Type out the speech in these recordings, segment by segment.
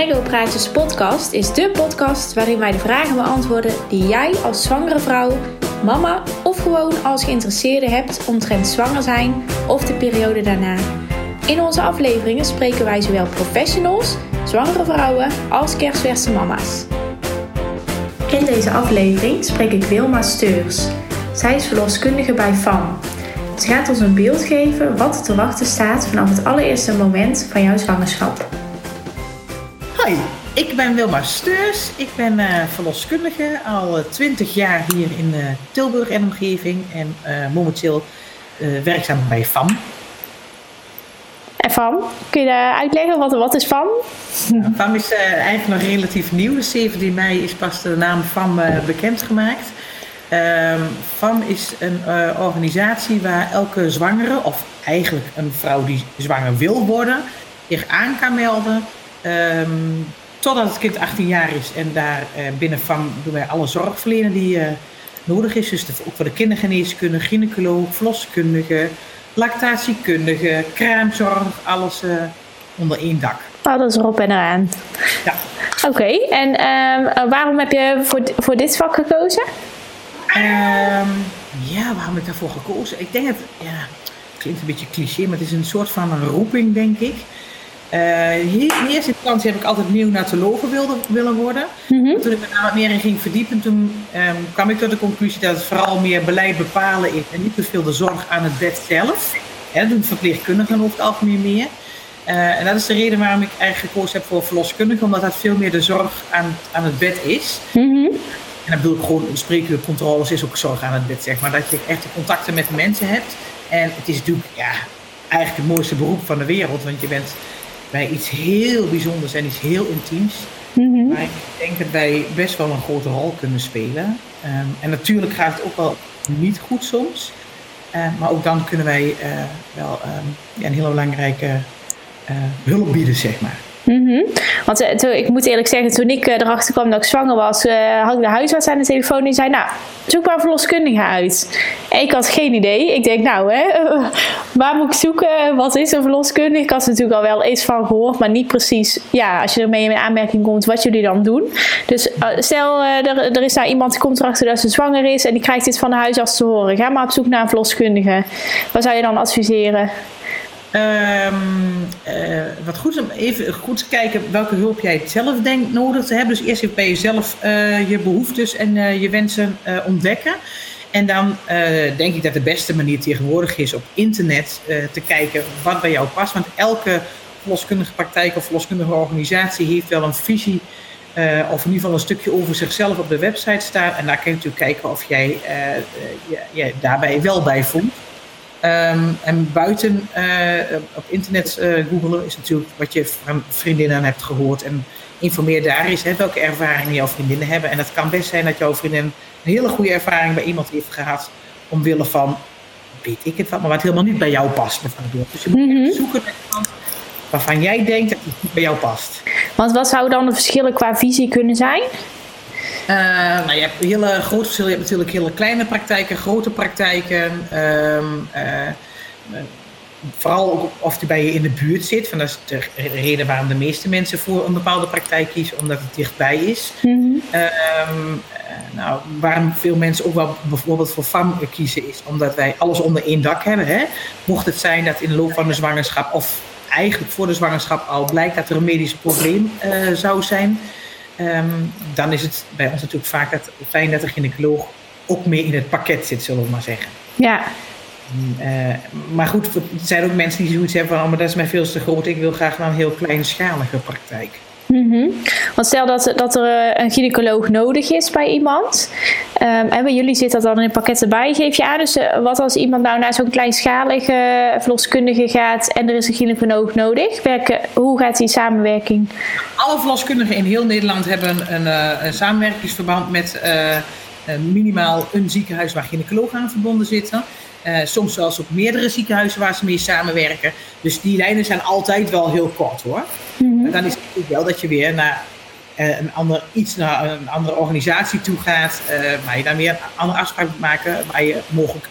Prego Praatjes podcast is de podcast waarin wij de vragen beantwoorden die jij als zwangere vrouw, mama of gewoon als geïnteresseerde hebt omtrent zwanger zijn of de periode daarna. In onze afleveringen spreken wij zowel professionals, zwangere vrouwen als kerstverse mama's. In deze aflevering spreek ik Wilma Steurs. Zij is verloskundige bij FAM. Ze gaat ons een beeld geven wat te wachten staat vanaf het allereerste moment van jouw zwangerschap. Hoi, ik ben Wilma Steurs. Ik ben uh, verloskundige, al twintig jaar hier in uh, Tilburg en omgeving en uh, momenteel werkzaam bij FAM. En FAM, kun je uitleggen wat, wat is FAM? FAM is eigenlijk nog relatief nieuw. De 17 mei is pas de naam FAM bekendgemaakt. FAM is een uh, organisatie waar elke zwangere, of eigenlijk een vrouw die zwanger wil worden, zich aan kan melden. Um, totdat het kind 18 jaar is. En daar uh, binnen FAM doen wij alle zorg verlenen die uh, nodig is. Dus ook voor de kindergeneeskunde, gynaecoloog, verloskundige, lactatiekundige, kraamzorg, alles onder één dak. Alles erop en eraan. Ja. Oké, okay. en um, waarom heb je voor, voor dit vak gekozen? Um, ja, waarom heb ik daarvoor gekozen? Ik denk het, ja, het klinkt een beetje cliché, maar het is een soort van een roeping, denk ik. Uh, in eerste instantie heb ik altijd neonatologe wilde, willen worden. Mm -hmm. Toen ik me daar wat meer in ging verdiepen, toen um, kwam ik tot de conclusie dat het vooral meer beleid bepalen is en niet zoveel de zorg aan het bed zelf. Ja, dat doen verpleegkundigen over het algemeen meer. Uh, en dat is de reden waarom ik eigenlijk gekozen heb voor verloskundige, omdat dat veel meer de zorg aan, aan het bed is. Mm -hmm. En dan bedoel ik gewoon, spreken controles is ook zorg aan het bed, zeg maar. Dat je echt contacten met de mensen hebt. En het is natuurlijk ja, eigenlijk het mooiste beroep van de wereld. Want je bent bij iets heel bijzonders en iets heel intiems. Mm -hmm. Maar ik denk dat wij best wel een grote rol kunnen spelen. Um, en natuurlijk gaat het ook wel niet goed soms. Uh, maar ook dan kunnen wij uh, wel um, ja, een hele belangrijke uh, hulp bieden, zeg maar. Mm. Want toen, ik moet eerlijk zeggen, toen ik uh, erachter kwam dat ik zwanger was, uh, had ik de huisarts aan de telefoon die zei: Nou, zoek maar een verloskundige uit. Ik had geen idee. Ik denk, nou, hè, waar moet ik zoeken? Wat is een verloskundige? Ik had er natuurlijk al wel eens van gehoord, maar niet precies, ja, als je ermee in aanmerking komt, wat jullie dan doen. Dus stel, er, er, is daar iemand die komt erachter dat ze zwanger is en die krijgt dit van de huisarts te horen. Ga maar op zoek naar een verloskundige. Wat zou je dan adviseren? Um, wat goed is om even goed kijken welke hulp jij zelf denkt nodig te hebben. Dus eerst even bij jezelf uh, je behoeftes en uh, je wensen ontdekken. En dan denk ik dat de beste manier tegenwoordig is op internet te kijken wat bij jou past. Want elke verloskundige praktijk of verloskundige organisatie heeft wel een visie. of in ieder geval een stukje over zichzelf op de website staan. En daar kun je natuurlijk kijken of jij je, je daarbij wel bij voelt. Um, en buiten uh, op internet uh, googelen is natuurlijk wat je van vriendinnen hebt gehoord. En informeer daar eens hè, welke ervaringen jouw vriendinnen hebben. En het kan best zijn dat jouw vriendin een hele goede ervaring bij iemand heeft gehad. Omwille van, weet ik het wat, maar wat helemaal niet bij jou past. Dus je moet mm -hmm. zoeken naar iemand waarvan jij denkt dat het niet bij jou past. Want wat zou dan de verschillen qua visie kunnen zijn? Uh, nou, je hebt hele grote verschillen. Je hebt natuurlijk hele kleine praktijken, grote praktijken. Um, uh, vooral ook of die bij je in de buurt zit. Van dat is de reden waarom de meeste mensen voor een bepaalde praktijk kiezen, omdat het dichtbij is. Mm -hmm. um, nou, waarom veel mensen ook wel bijvoorbeeld voor FAM kiezen, is omdat wij alles onder één dak hebben. Hè? Mocht het zijn dat in de loop van de zwangerschap of eigenlijk voor de zwangerschap al blijkt dat er een medisch probleem uh, zou zijn. Um, dan is het bij ons natuurlijk vaak het fijn dat de gynaecoloog ook mee in het pakket zit, zullen we maar zeggen. Ja. Uh, maar goed, er zijn ook mensen die zoiets hebben van, oh, maar dat is mij veel te groot. Ik wil graag naar een heel kleinschalige praktijk. -hmm. Want stel dat, dat er een gynaecoloog nodig is bij iemand. Um, en bij jullie zit dat dan in pakket erbij. Geef je aan, dus uh, wat als iemand nou naar zo'n kleinschalige verloskundige gaat en er is een gynaecoloog nodig? Hoe gaat die samenwerking? Alle verloskundigen in heel Nederland hebben een, een samenwerkingsverband met minimaal een ziekenhuis waar gynaecologen aan verbonden zitten. Uh, soms zelfs ook meerdere ziekenhuizen waar ze mee samenwerken. Dus die lijnen zijn altijd wel heel kort hoor. Mm -hmm. Dan is het natuurlijk wel dat je weer naar uh, een ander, iets naar een andere organisatie toe gaat. Uh, waar je dan weer een andere afspraak moet maken. Waar je mogelijk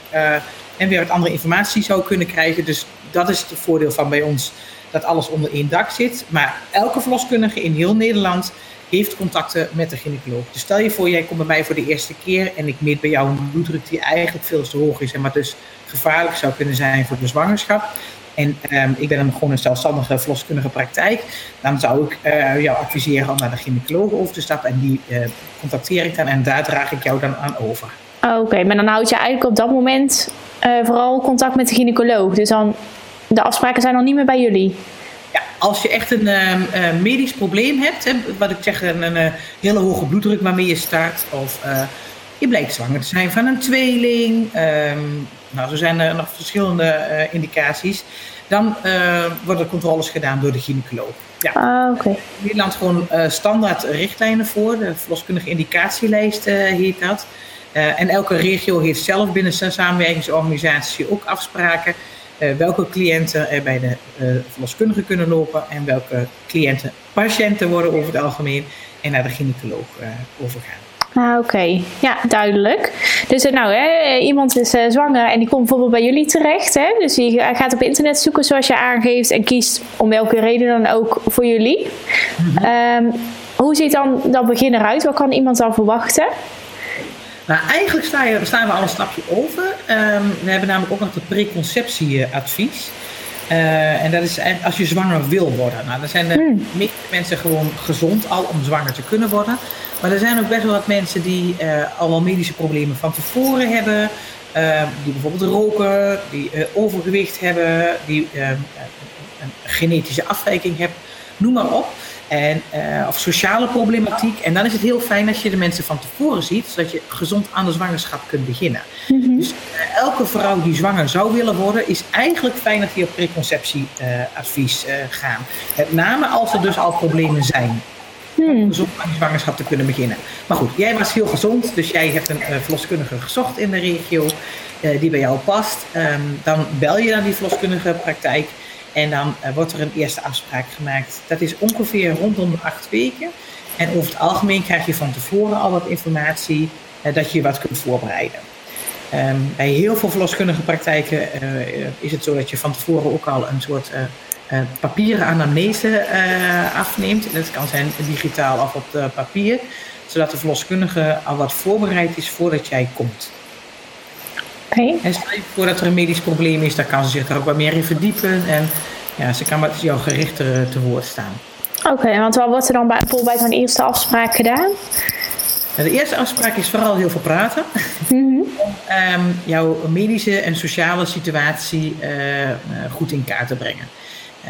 en weer wat andere informatie zou kunnen krijgen. Dus dat is het voordeel van bij ons dat alles onder één dak zit. Maar elke verloskundige in heel Nederland heeft contacten met de gynaecoloog. Dus stel je voor, jij komt bij mij voor de eerste keer en ik meet bij jou een bloeddruk die eigenlijk veel te hoog is en maar dus gevaarlijk zou kunnen zijn voor de zwangerschap. En um, ik ben dan gewoon een zelfstandige verloskundige praktijk. Dan zou ik uh, jou adviseren om naar de gynaecoloog over te stappen. En die uh, contacteer ik dan en daar draag ik jou dan aan over. Oh, Oké, maar dan houd je eigenlijk op dat moment uh, vooral contact met de gynaecoloog. Dus dan de afspraken zijn nog niet meer bij jullie. Als je echt een uh, medisch probleem hebt, hè, wat ik zeg, een, een, een, hele hoge bloeddruk waarmee je start, of uh, je blijkt zwanger te zijn van een tweeling, um, nou, zo zijn er nog verschillende uh, indicaties, dan worden controles gedaan door de gynaecoloog. Ja. Ah, okay. In Nederland gewoon standaard richtlijnen voor, de verloskundige indicatielijst heet dat. en elke regio heeft zelf binnen zijn samenwerkingsorganisatie ook afspraken uh, welke cliënten er bij de uh, verloskundige kunnen lopen en welke cliënten patiënten worden over het algemeen en naar de gynaecoloog uh, overgaan. Ah, Oké, okay. ja, duidelijk. Dus nou, hè, iemand is uh, zwanger en die komt bijvoorbeeld bij jullie terecht. Hè? Dus die gaat op internet zoeken zoals je aangeeft en kiest om welke reden dan ook voor jullie. Mm -hmm. um, hoe ziet dan dat begin eruit? Wat kan iemand dan verwachten? Nou, eigenlijk staan we al een stapje over. Um, we hebben namelijk ook nog het preconceptieadvies. Uh, en dat is als je zwanger wil worden. Nou, dan zijn de hmm. meeste mensen gewoon gezond al om zwanger te kunnen worden. Maar er zijn ook best wel wat mensen die uh, al wel medische problemen van tevoren hebben. Uh, die bijvoorbeeld roken, die overgewicht hebben, die ehm, een genetische afwijking hebben. Noem maar op. En, uh, of sociale problematiek. En dan is het heel fijn als je de mensen van tevoren ziet, zodat je gezond aan de zwangerschap kunt beginnen. Mm -hmm. Dus uh, elke vrouw die zwanger zou willen worden, is eigenlijk fijn dat die op preconceptieadvies uh, gaan. Met name als er dus al problemen zijn. Hmm. Om gezond aan die zwangerschap te kunnen beginnen. Maar goed, jij was heel gezond, dus jij hebt een verloskundige gezocht in de regio die bij jou past. Um, dan bel je naar die verloskundige praktijk. En dan uh, wordt er een eerste afspraak gemaakt. Dat is ongeveer rondom de acht weken. En over het algemeen krijg je van tevoren al wat informatie uh, dat je wat kunt voorbereiden. Um, bij heel veel verloskundige praktijken uh, is het zo dat je van tevoren ook al een soort papieren anamnese afneemt. Dat kan zijn digitaal of op papier, zodat de verloskundige al wat voorbereid is voordat jij komt. Okay. En stel je voor dat er een medisch probleem is, dan kan ze zich daar ook wat meer in verdiepen. En ja, ze kan wat jou gerichter te woord staan. Oké, okay, want wat wordt er dan bij, bijvoorbeeld bij zo'n eerste afspraak gedaan? De eerste afspraak is vooral heel veel praten. Mm -hmm. Om um, jouw medische en sociale situatie uh, goed in kaart te brengen.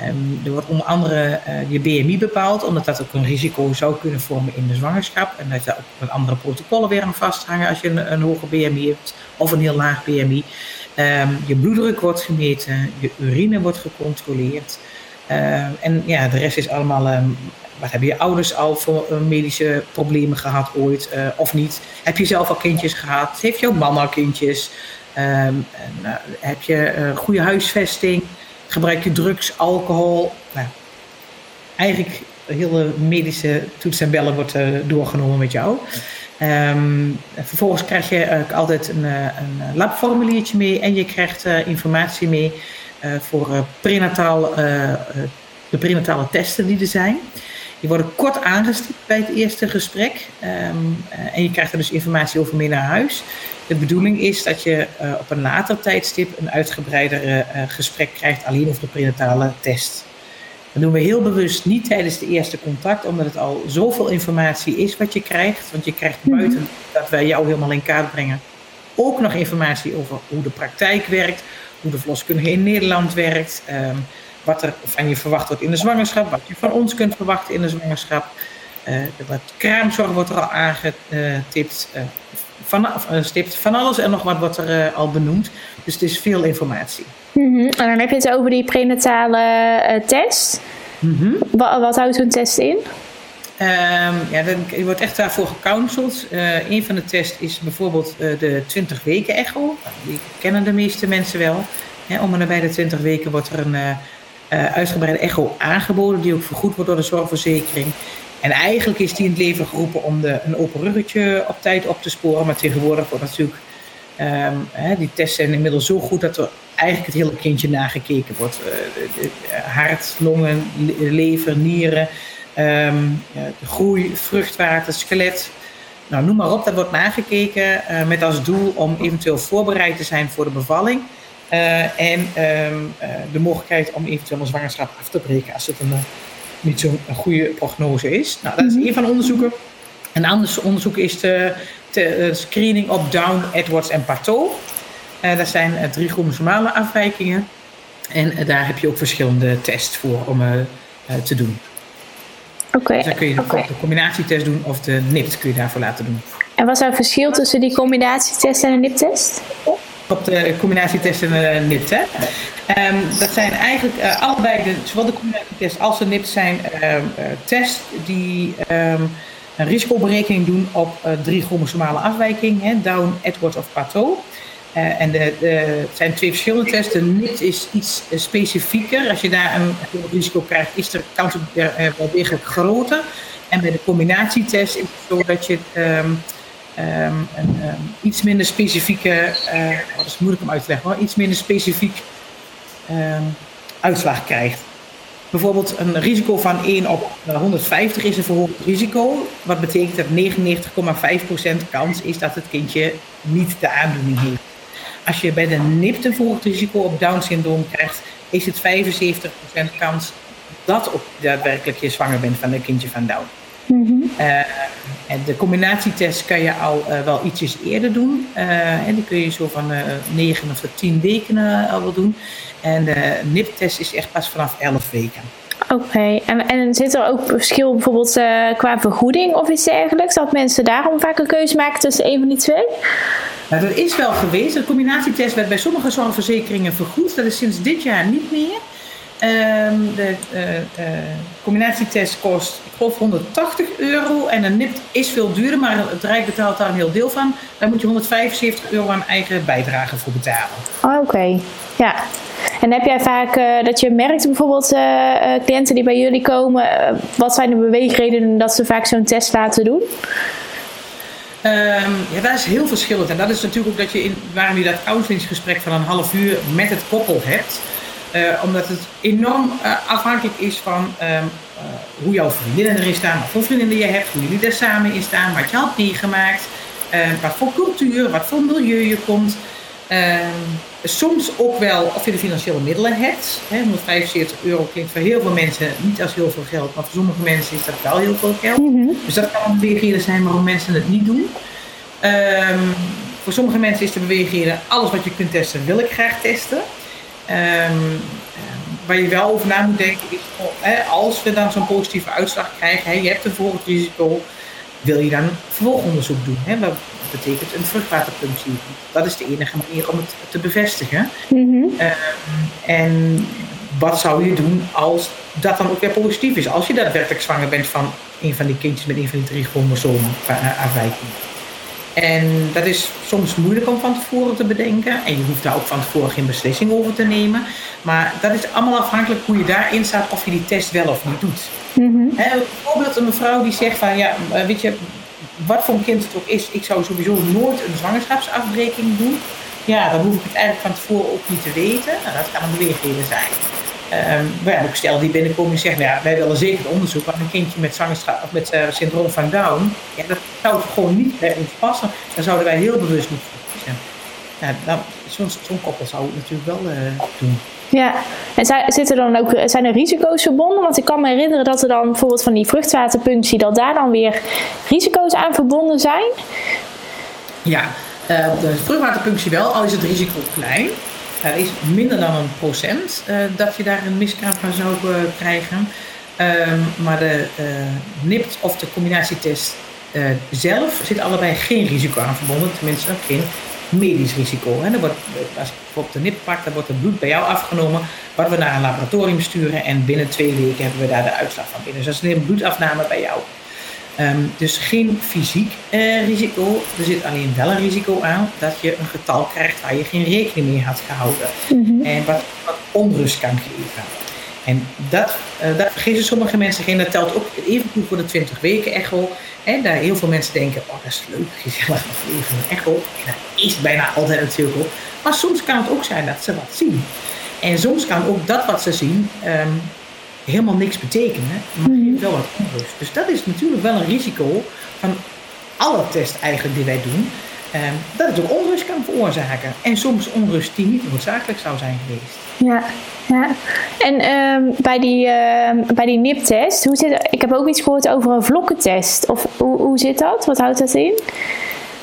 Um, er wordt onder andere uh, je BMI bepaald, omdat dat ook een risico zou kunnen vormen in de zwangerschap. En dat je ook met andere protocollen weer aan vasthangen als je een, hoge BMI hebt of een heel laag BMI. Um, je bloeddruk wordt gemeten, je urine wordt gecontroleerd. Uh, en ja, de rest is allemaal. Wat hebben je ouders al voor uh, medische problemen gehad ooit uh, of niet? Heb je zelf al kindjes gehad? Heeft jouw mama kindjes? Heb je goede huisvesting? Gebruik je drugs, alcohol? Nou, eigenlijk hele medische toets en bellen wordt uh, doorgenomen met jou. Um, vervolgens krijg je uh, altijd een, een, labformuliertje mee en je krijgt uh, informatie mee voor prenataal, de prenatale testen die er zijn. Die worden kort aangestipt bij het eerste gesprek um, en je krijgt er dus informatie over mee naar huis. De bedoeling is dat je uh, op een later tijdstip een uitgebreider uh, gesprek krijgt alleen over de prenatale test. Dat doen we heel bewust niet tijdens de eerste contact, omdat het al zoveel informatie is wat je krijgt. Want je krijgt buiten mm -hmm. dat wij jou helemaal in kaart brengen, ook nog informatie over hoe de praktijk werkt, hoe de verloskundige in Nederland werkt, um, wat er van je verwacht wordt in de zwangerschap, wat je van ons kunt verwachten in de zwangerschap. Uh, wat kraamzorg wordt er al aangetipt, uh, van, uh, stipt, van alles en nog wat wordt er al benoemd. Dus het is veel informatie. Mm -hmm. En dan heb je het over die prenatale test. Mm -hmm. wat, wat houdt zo'n test in? Um, ja, dan, je wordt echt daarvoor gecounseld. Uh, een van de tests is bijvoorbeeld de 20 weken echo. Die kennen de meeste mensen wel. Om en nabij de 20 weken wordt er een uitgebreide echo aangeboden, die ook vergoed wordt door de zorgverzekering. En eigenlijk is die in het leven geroepen om de, een open ruggetje op tijd op te sporen. Maar tegenwoordig wordt natuurlijk Ehm, hè, die tests zijn inmiddels zo goed dat er eigenlijk het hele kindje nagekeken wordt. hart, longen, lever, nieren, ehm, de groei, vruchtwater, skelet. Nou, noem maar op, dat wordt nagekeken met als doel om eventueel voorbereid te zijn voor de bevalling. en ehm, de mogelijkheid om eventueel een zwangerschap af te breken als het een, niet zo'n goede prognose is. Nou, dat is mhm. één van de onderzoeken. Een ander onderzoek is de, de screening op Down, Edwards en Pateau. Uh, dat zijn uh, drie chromosomale afwijkingen. En uh, daar heb je ook verschillende tests voor om te doen. Oké. Dus dan kun je de, de, combinatietest doen of de NIPT kun je daarvoor laten doen. En wat is het verschil tussen die combinatietest en de NIPT-test? Op de combinatietest en de NIPT. Hè? Um, dat zijn eigenlijk allebei, de, zowel de combinatietest als de NIPT zijn tests die... Um, een risicoberekening doen op uh, drie chromosomale afwijkingen, Down, Edwards of Pateau. Uh, en de, de, het zijn twee verschillende tests. De NIT is iets uh, specifieker. Als je daar een risico krijgt, is de kans wel degelijk groter. En bij de combinatietest is het zo dat je um, um, een um, iets minder specifieke, dat is moeilijk om uit te leggen hoor, iets minder specifiek uitslag krijgt. Bijvoorbeeld een risico van 1 op 150 is een verhoogd risico. Wat betekent dat 99,5% kans is dat het kindje niet de aandoening heeft. Als je bij de NIPT een verhoogd risico op Down-syndroom krijgt, is het 75% kans dat ook daadwerkelijk je zwanger bent van een kindje van Down. Mm en de combinatietest kan je al uh, wel ietsjes eerder doen. En die kun je zo van 9 of 10 weken al wel doen. En de NIP-test is echt pas vanaf 11 weken. Oké, en, en zit er ook verschil bijvoorbeeld qua vergoeding of iets dergelijks? Dat mensen daarom vaak een keuze maken tussen een van die twee? Nou, dat is wel geweest. De combinatietest werd bij sommige zorgverzekeringen vergoed. Dat is sinds dit jaar niet meer. De uh, uh, combinatietest kost, ik geloof, 180 euro. En een NIPT is veel duurder, maar het Rijk betaalt daar een heel deel van. Daar moet je 175 euro aan eigen bijdrage voor betalen. Oh, Oké, ja. En heb jij vaak uh, dat je merkt bijvoorbeeld cliënten die bij jullie komen, wat zijn de beweegredenen dat ze vaak zo'n test laten doen? Um, ja, dat is heel verschillend. En dat is natuurlijk ook dat je in, waarom je dat counseling van een half uur met het koppel hebt. Uh, omdat het enorm uh, afhankelijk is van um, uh, hoe jouw vriendinnen erin staan, wat voor vriendinnen je hebt, hoe jullie er samen in staan, wat je had meegemaakt, wat voor cultuur, wat voor milieu je komt. Ehm, soms ook wel of je de financiële middelen hebt. Hè, 175 euro klinkt voor heel veel mensen niet als heel veel geld, maar voor sommige mensen is dat wel heel veel geld. Mm -hmm. Dus dat kan een beweegreden zijn waarom mensen het niet doen. Um, voor sommige mensen is de beweegreden alles wat je kunt testen, wil ik graag testen. Um, waar je wel over na moet denken is, hè, als we dan zo'n positieve uitslag krijgen, hè, je hebt een verhoogd risico, wil je dan vervolgonderzoek doen? Hè? Wat betekent een vruchtwaterpunctie? Dat is de enige manier om het te bevestigen. Mm -hmm. um, en wat zou je doen als dat dan ook weer positief is? Als je daadwerkelijk zwanger bent van een van die kindjes met een van die drie chromosomen eh, afwijkingen. En dat is soms moeilijk om van tevoren te bedenken. En je hoeft daar ook van tevoren geen beslissing over te nemen. Maar dat is allemaal afhankelijk hoe je daarin staat of je die test wel of niet doet. Mm bijvoorbeeld een mevrouw die zegt van ja, eh, weet je, wat voor een kind het ook is, ik zou sowieso nooit een zwangerschapsafbreking doen. Ja, dan hoef ik het eigenlijk van tevoren ook niet te weten. Nou, dat kan een beweegreden zijn. Um, we hebben ook stel die binnenkomen die zeggen, nou ja, wij willen zeker onderzoek, want een kindje met zwangerschap of met uh, syndroom van Down, ja, dat zou gewoon niet bij ons passen. Dan zouden wij heel bewust moeten kiezen. Ja, nou, zo'n zo koppel zou het natuurlijk wel uh, doen. Ja, en zitten dan ook, zijn er risico's verbonden? Want ik kan me herinneren dat er dan bijvoorbeeld van die vruchtwaterpunctie, dat daar dan weer risico's aan verbonden zijn. Ja, uh, de vruchtwaterpunctie wel, al is het risico klein. Er is minder dan een procent uh, dat je daar een miskraam van zou uh, krijgen. Um, maar de uh, NIPT of de combinatietest zelf zit allebei geen risico aan verbonden. Tenminste, geen medisch risico. En dan wordt, als je bijvoorbeeld de NIPT pakt, dan wordt het bloed bij jou afgenomen. Wat we naar een laboratorium sturen. En binnen twee weken hebben we daar de uitslag van binnen. Dus dat is een bloedafname bij jou. Um, dus geen fysiek uh, risico. Er zit alleen wel een risico aan dat je een getal krijgt waar je geen rekening mee had gehouden. Mm -hmm. En wat, wat, onrust kan geven. En dat, uh, dat sommige mensen geen. Dat telt ook even goed voor de 20 weken echo. En daar heel veel mensen denken, oh dat is leuk, gezellig, even een echo. En dat is bijna altijd natuurlijk ook. Maar soms kan het ook zijn dat ze wat zien. En soms kan ook dat wat ze zien um, helemaal niks betekenen, maar mm wel wat onrust. Dus dat is natuurlijk wel een risico van alle tests eigenlijk die wij doen. Um, dat het ook onrust kan veroorzaken. En soms onrust die niet noodzakelijk zou zijn geweest. Ja, ja. En um, bij die, uh, bij die NIP-test, hoe zit, ik heb ook iets gehoord over een vlokkentest. Of hoe, hoe zit dat? Wat houdt dat in?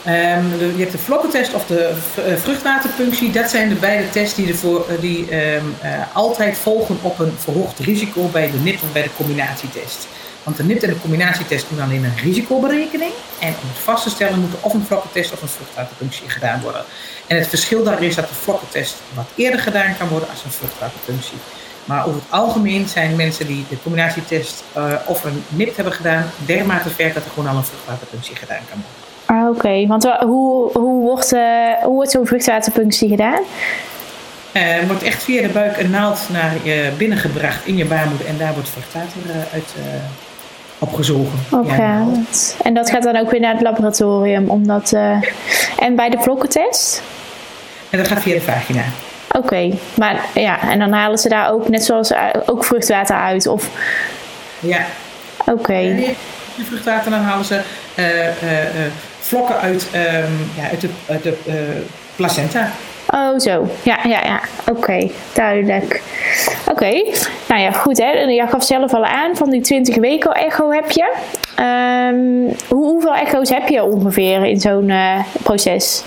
De, je hebt de vlokkentest of de eh, vruchtwaterpunctie. Dat zijn de beide tests die, ervoor, uh, die um, uh, altijd volgen op een verhoogd risico bij de NIP of bij de combinatietest. Want de NIP en de combinatietest doen alleen een risicoberekening. En om het vast te stellen moet er of een vlokkentest of een vruchtwaterpunctie gedaan worden. En het verschil daar is dat de vlokkentest wat eerder gedaan kan worden als een vruchtwaterpunctie. Maar over het algemeen zijn mensen die de combinatietest of een NIP hebben gedaan, dermate ver dat er gewoon al een vruchtwaterpunctie gedaan kan worden. Ah, Oké, okay. want hoe, hoe wordt, uh, hoe wordt zo'n vruchtwaterpunctie gedaan? Uh, wordt echt via de buik een naald naar je binnen gebracht in je baarmoeder en daar wordt vruchtwater uit opgezogen. Oké, ja. en dat gaat dan ook weer naar het laboratorium, omdat. En bij de vlokkentest? En dat gaat via de vagina. Oké, okay. maar ja, en dan halen ze daar ook net zoals ook vruchtwater uit, of? Ja. Oké. Okay. de vruchtwater dan halen ze uh, uh, vlokken uit, um, ja, uit de, uit de placenta. Oh, zo. Ja, ja, ja. Oké, okay. duidelijk. Oké, okay. nou ja, goed hè. Je gaf zelf al aan, van die 20 weken echo heb je. Um, hoe, hoeveel echo's heb je ongeveer in zo'n uh, proces?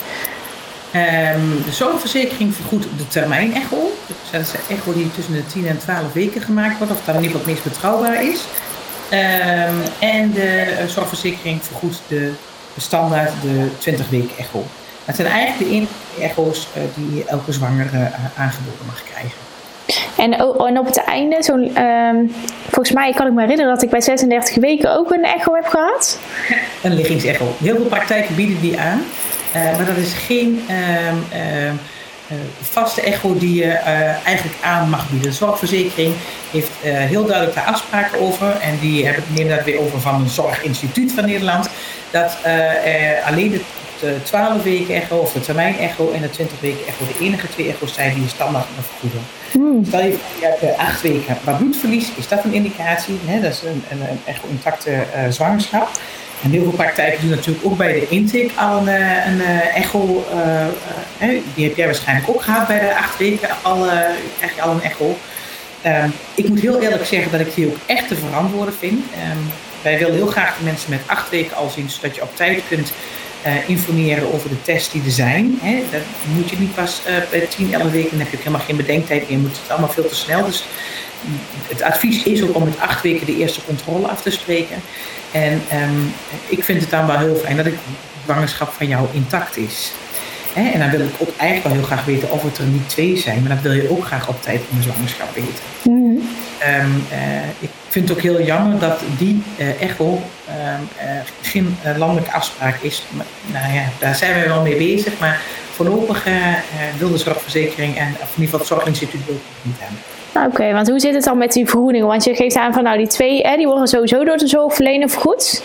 Um, de zorgverzekering vergoedt de termijn echo. Dus dat is een echo die tussen de 10 en 12 weken gemaakt wordt, of dat geval het meest betrouwbaar is. Um, en de zorgverzekering vergoedt de standaard de 20 weken echo. Het zijn eigenlijk de enige echo's uh, die elke zwangere uh, aangeboden mag krijgen. En, en op het einde, um, volgens mij kan ik me herinneren dat ik bij 36 weken ook een echo heb gehad. Een liggingsecho. Heel veel praktijken bieden die aan. Uh, maar dat is geen um, vaste echo die je eigenlijk aan mag bieden. De zorgverzekering heeft heel duidelijk daar afspraken over. En die hebben, nemen dat weer over van het Zorginstituut van Nederland. Dat alleen de de 12 weken echo of de termijn echo en de 20 weken echo de enige twee echo's zijn die je standaard moet vergoeden. Hmm. Stel je hebt 8 weken maar bloedverlies, is dat een indicatie? Hè? Dat is een, een, een echo intacte uh, zwangerschap. En heel veel praktijken doen natuurlijk ook bij de intake al een, eh, een, een echo. Uh, uh, die heb jij waarschijnlijk ook gehad bij de 8 weken, al, krijg je al een echo. Um, ik moet heel eerlijk zeggen dat ik die ook echt te verantwoorden vind. Um, wij willen heel graag de mensen met 8 weken al zien, zodat je op tijd kunt uh, informeren over de tests die er zijn. Hè. Dat moet je niet pas uh, bij 10, 11 weken, dan heb je ook helemaal geen bedenktijd meer. Je moet het allemaal veel te snel. Dus het advies is ook om met 8 weken de eerste controle af te spreken. En um, ik vind het dan wel heel fijn dat de zwangerschap van jou intact is. En dan wil ik ook eigenlijk wel heel graag weten of het er niet twee zijn, maar dan wil je ook graag op tijd van de zwangerschap weten. Mm. Um, uh, ik vind het ook heel jammer dat die uh, echo um, uh, geen landelijke afspraak is. Maar, nou ja, daar zijn we wel mee bezig. Maar voorlopig wil de zorgverzekering en of in ieder geval het zorginstituut wil het niet hebben. Oké, okay, want hoe zit het dan met die vergoedingen? Want je geeft aan van nou die twee, hè, die worden sowieso door de zorgverlener vergoed.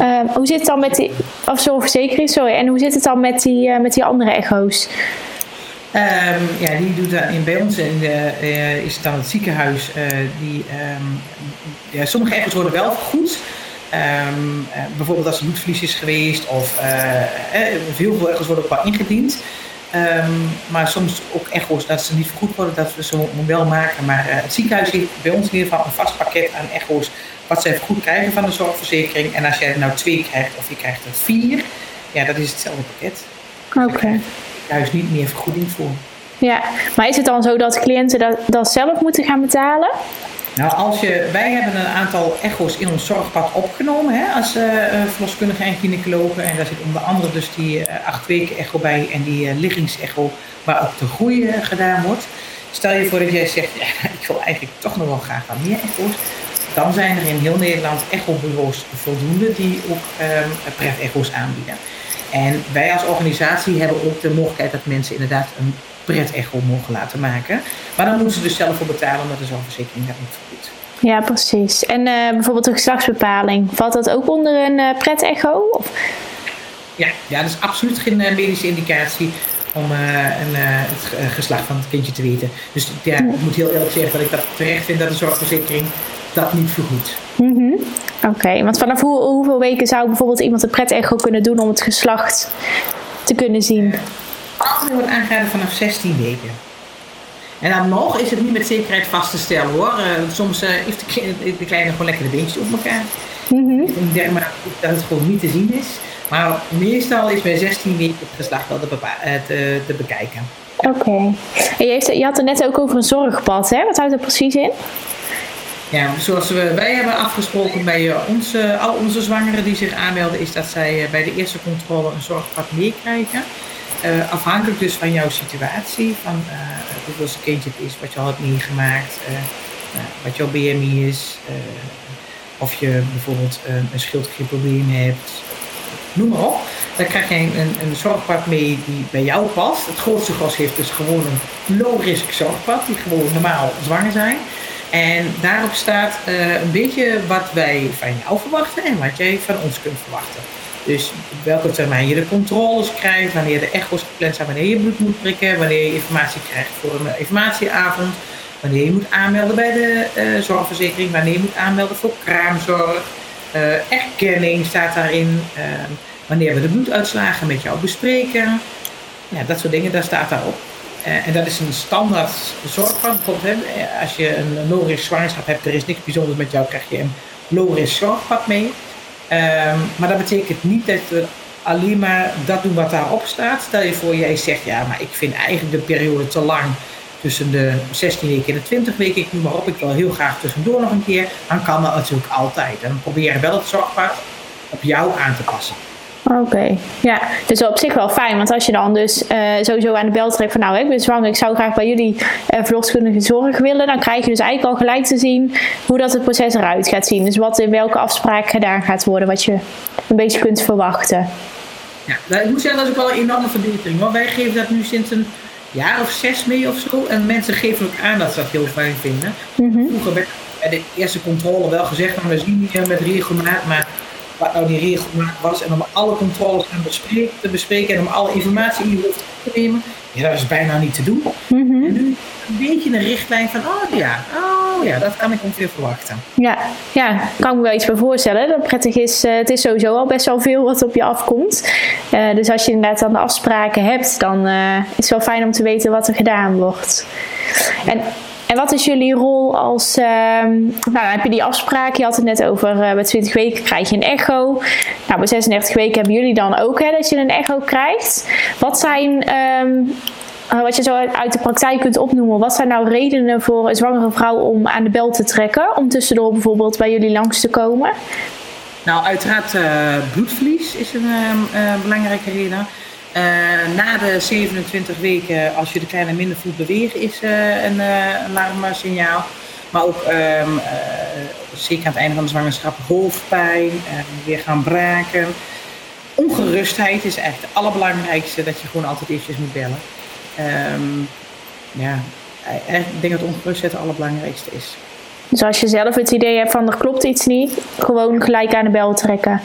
Uh, hoe zit het dan met die, of zorgverzekering, sorry, en hoe zit het dan met die, uh, met die andere echo's? Um, ja, die doet dat in, bij ons in de, uh, is het dan het ziekenhuis. Uh, die, um, ja, sommige echo's worden wel vergoed. Bijvoorbeeld als er bloedverlies is geweest of heel veel echo's worden ook wel ingediend. Maar soms ook echo's dat ze niet vergoed worden, dat we ze wel maken. Maar het ziekenhuis heeft bij ons in ieder geval een vast pakket aan echo's wat zij vergoed krijgen van de zorgverzekering. En als jij er nou twee krijgt of je krijgt er vier, ja, dat is hetzelfde pakket. Oké. Okay juist niet meer vergoeding voor. Ja, maar is het dan zo dat cliënten dat, dat zelf moeten gaan betalen? Nou, als je, wij hebben een aantal echo's in ons zorgpad opgenomen hè, als uh, verloskundige en gynaecologen. En daar zit onder andere dus die uh, acht weken echo bij en die liggingsecho waar ook de groei gedaan wordt. Stel je voor dat jij zegt, ja, ik wil eigenlijk toch nog wel graag wat meer echo's. Dan zijn er in heel Nederland echobureaus voldoende die ook um, PrEF-echo's aanbieden. En wij als organisatie hebben ook de mogelijkheid dat mensen inderdaad een pret-echo mogen laten maken. Maar dan moeten ze dus zelf voor betalen omdat de zorgverzekering dat niet vergoedt. Ja, precies. En uh, bijvoorbeeld de geslachtsbepaling, valt dat ook onder een uh, pret-echo? Ja, ja, dat is absoluut geen medische indicatie om een, het geslacht van het kindje te weten. Dus ja, ik moet heel eerlijk zeggen dat ik dat terecht vind dat de zorgverzekering dat niet vergoedt. Mm Oké, want vanaf hoe, hoeveel weken zou bijvoorbeeld iemand een pret-echo kunnen doen om het geslacht te kunnen zien? Altijd wordt aangeraden vanaf 16 weken. En dan nog is het niet met zekerheid vast te stellen hoor. Uh, soms uh, heeft de, de, kleine gewoon lekker de beentjes op elkaar. Mm Ik denk maar dat het gewoon niet te zien is. Maar meestal is bij 16 weken het geslacht wel te, te, te bekijken. Oké. Je, je, had het net ook over een zorgpad, hè? Wat houdt dat precies in? Ja, zoals we, wij hebben afgesproken bij onze, al onze zwangeren die zich aanmelden, is dat zij bij de eerste controle een zorgpad meekrijgen. Uh, afhankelijk dus van jouw situatie, van uh, hoeveel kindje het is, wat je al hebt meegemaakt, uh, wat jouw BMI is, of je bijvoorbeeld een schildklierprobleem hebt, noem maar op. Dan krijg je een, een zorgpad mee die bij jou past. Het grootste gros heeft dus gewoon een low-risk zorgpad, die gewoon normaal zwanger zijn. En daarop staat een beetje wat wij van jou verwachten en wat jij van ons kunt verwachten. Dus welke termijn je de controles krijgt, wanneer de echo's gepland zijn, wanneer je bloed moet prikken, wanneer je informatie krijgt voor een informatieavond, wanneer je moet aanmelden bij de uh, zorgverzekering, wanneer je moet aanmelden voor kraamzorg. Uh, erkenning staat daarin. Uh, wanneer we de bloeduitslagen met jou bespreken. Ja, dat soort dingen, daar staat daarop. en dat is een standaard zorgplan. Als je een low-risk zwangerschap hebt, er is niks bijzonders met jou, krijg je een low-risk mee. Um, maar dat betekent niet dat we alleen maar dat doen wat daarop staat. Stel je voor, jij zegt ja, maar ik vind eigenlijk de periode te lang tussen de 16 weken en de 20 weken. Ik maar op, ik wil heel graag tussendoor nog een keer. Dan kan dat natuurlijk altijd. En dan probeer je wel het zorgpad op jou aan te passen. Oké, ja, dus op zich wel fijn, want als je dan dus uh, sowieso aan de bel trekt van nou, ik ben zwanger, ik zou graag bij jullie uh, verloskundige zorg willen, dan krijg je dus eigenlijk al gelijk te zien hoe dat het proces eruit gaat zien. Dus wat in welke afspraak gedaan gaat worden, wat je een beetje kunt verwachten. Ja, nou, ik moet zeggen, dat is ook wel een enorme verbetering. Want wij geven dat nu sinds een jaar of zes mee of zo. En mensen geven ook aan dat ze dat heel fijn vinden. Mm -hmm. Vroeger werd bij de eerste controle wel gezegd, maar we zien hier met regelmaat, maar wat nou die regelmaat was. En om alle controles te bespreken en om alle informatie in je hoofd te nemen. Ja, dat is bijna niet te doen. Mhm. En nu een beetje een richtlijn van, oh ja, oh ja, dat kan ik ongeveer verwachten. Ja, ja kan ik me wel iets bij voorstellen. Dat prettig is, uh, het is sowieso al best wel veel wat op je afkomt. Uh, dus als je inderdaad dan de afspraken hebt, dan uh, is het wel fijn om te weten wat er gedaan wordt. En en wat is jullie rol als, uh, nou dan heb je die afspraak, je had het net over, bij 20 weken krijg je een echo. Nou, bij 36 weken hebben jullie dan ook hè, dat je een echo krijgt. Wat zijn, um, wat je zo uit de praktijk kunt opnoemen, wat zijn nou redenen voor een zwangere vrouw om aan de bel te trekken? Om tussendoor bijvoorbeeld bij jullie langs te komen? Nou, uiteraard uh, bloedverlies is een ehm, belangrijke reden. Uh, na de 27 weken, als je de kleine minder voelt bewegen, is uh, een uh, alarmsignaal. Maar ook um, zeker aan het einde van de zwangerschap hoofdpijn, weer gaan braken. Ongerustheid is eigenlijk het allerbelangrijkste, dat je gewoon altijd eventjes moet bellen. Um, ja, ik denk dat ongerustheid het allerbelangrijkste is. Dus als je zelf het idee hebt van er klopt iets niet, gewoon gelijk aan de bel trekken.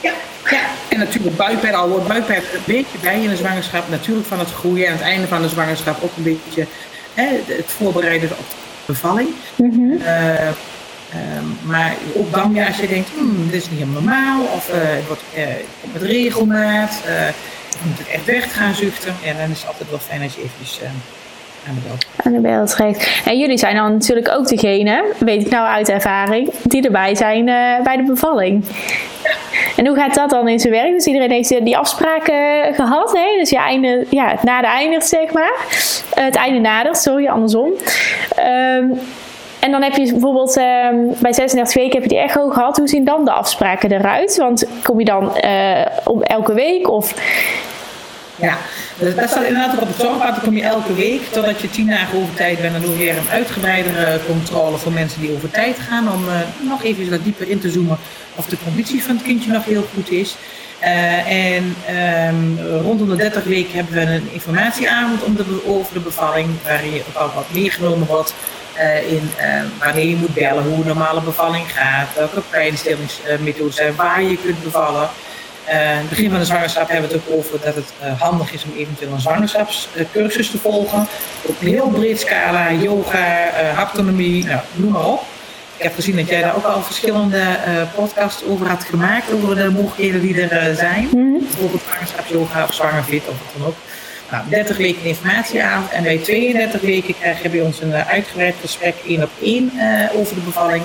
Ja, ja, en natuurlijk buikpijn, al wordt buikpijn een beetje bij in de zwangerschap. Natuurlijk van het groeien en aan het einde van de zwangerschap ook een beetje hè, het voorbereiden op de bevalling. Mm maar ook dan weer als je denkt, hmm, dit is niet helemaal normaal, of uh, het wordt uh, met regelmaat, uh, moet het echt weg gaan zuchten. En dan is het altijd wel fijn als je eventjes aan de de trekt. En jullie zijn dan natuurlijk ook degene, weet ik nou uit ervaring, die erbij zijn bij de bevalling. En hoe gaat dat dan in zijn werk? Dus iedereen heeft die afspraken gehad. Hè? Dus je einde, ja, het nade eindigt, zeg maar. Het einde nadert, sorry, andersom. Um, en dan heb je bijvoorbeeld um, bij 36 weken heb je die echo gehad. Hoe zien dan de afspraken eruit? Want kom je dan uh, elke week of Ja, dus dat staat inderdaad op het zorgpad. Dan kom je elke week, totdat je tien dagen over tijd bent. Dan we weer een uitgebreidere controle voor mensen die over tijd gaan. Om uh, nog even wat dieper in te zoomen of de conditie van het kindje nog heel goed is. Uh, en um, rondom de 30 weken hebben we een informatieavond om de, over de bevalling. Waarin je ook al wat meegenomen wordt uh, in uh, wanneer je moet bellen, hoe een normale bevalling gaat. Welke pijnstillingsmethoden zijn, waar je kunt bevallen. Uh, in het begin van de zwangerschap hebben we het ook over dat het uh, handig is om eventueel een zwangerschapscursus te volgen. Op een heel breed scala, yoga, uh, haptonomie, nou, noem maar op. Ik heb gezien dat jij daar ook al verschillende podcasts over had gemaakt, over de mogelijkheden die er zijn. Mm. Bijvoorbeeld zwangerschapsyoga of zwangerfit of wat dan ook. Nou, 30 weken informatieavond en bij 32 weken krijg je bij ons een uitgebreid gesprek één op één over de bevalling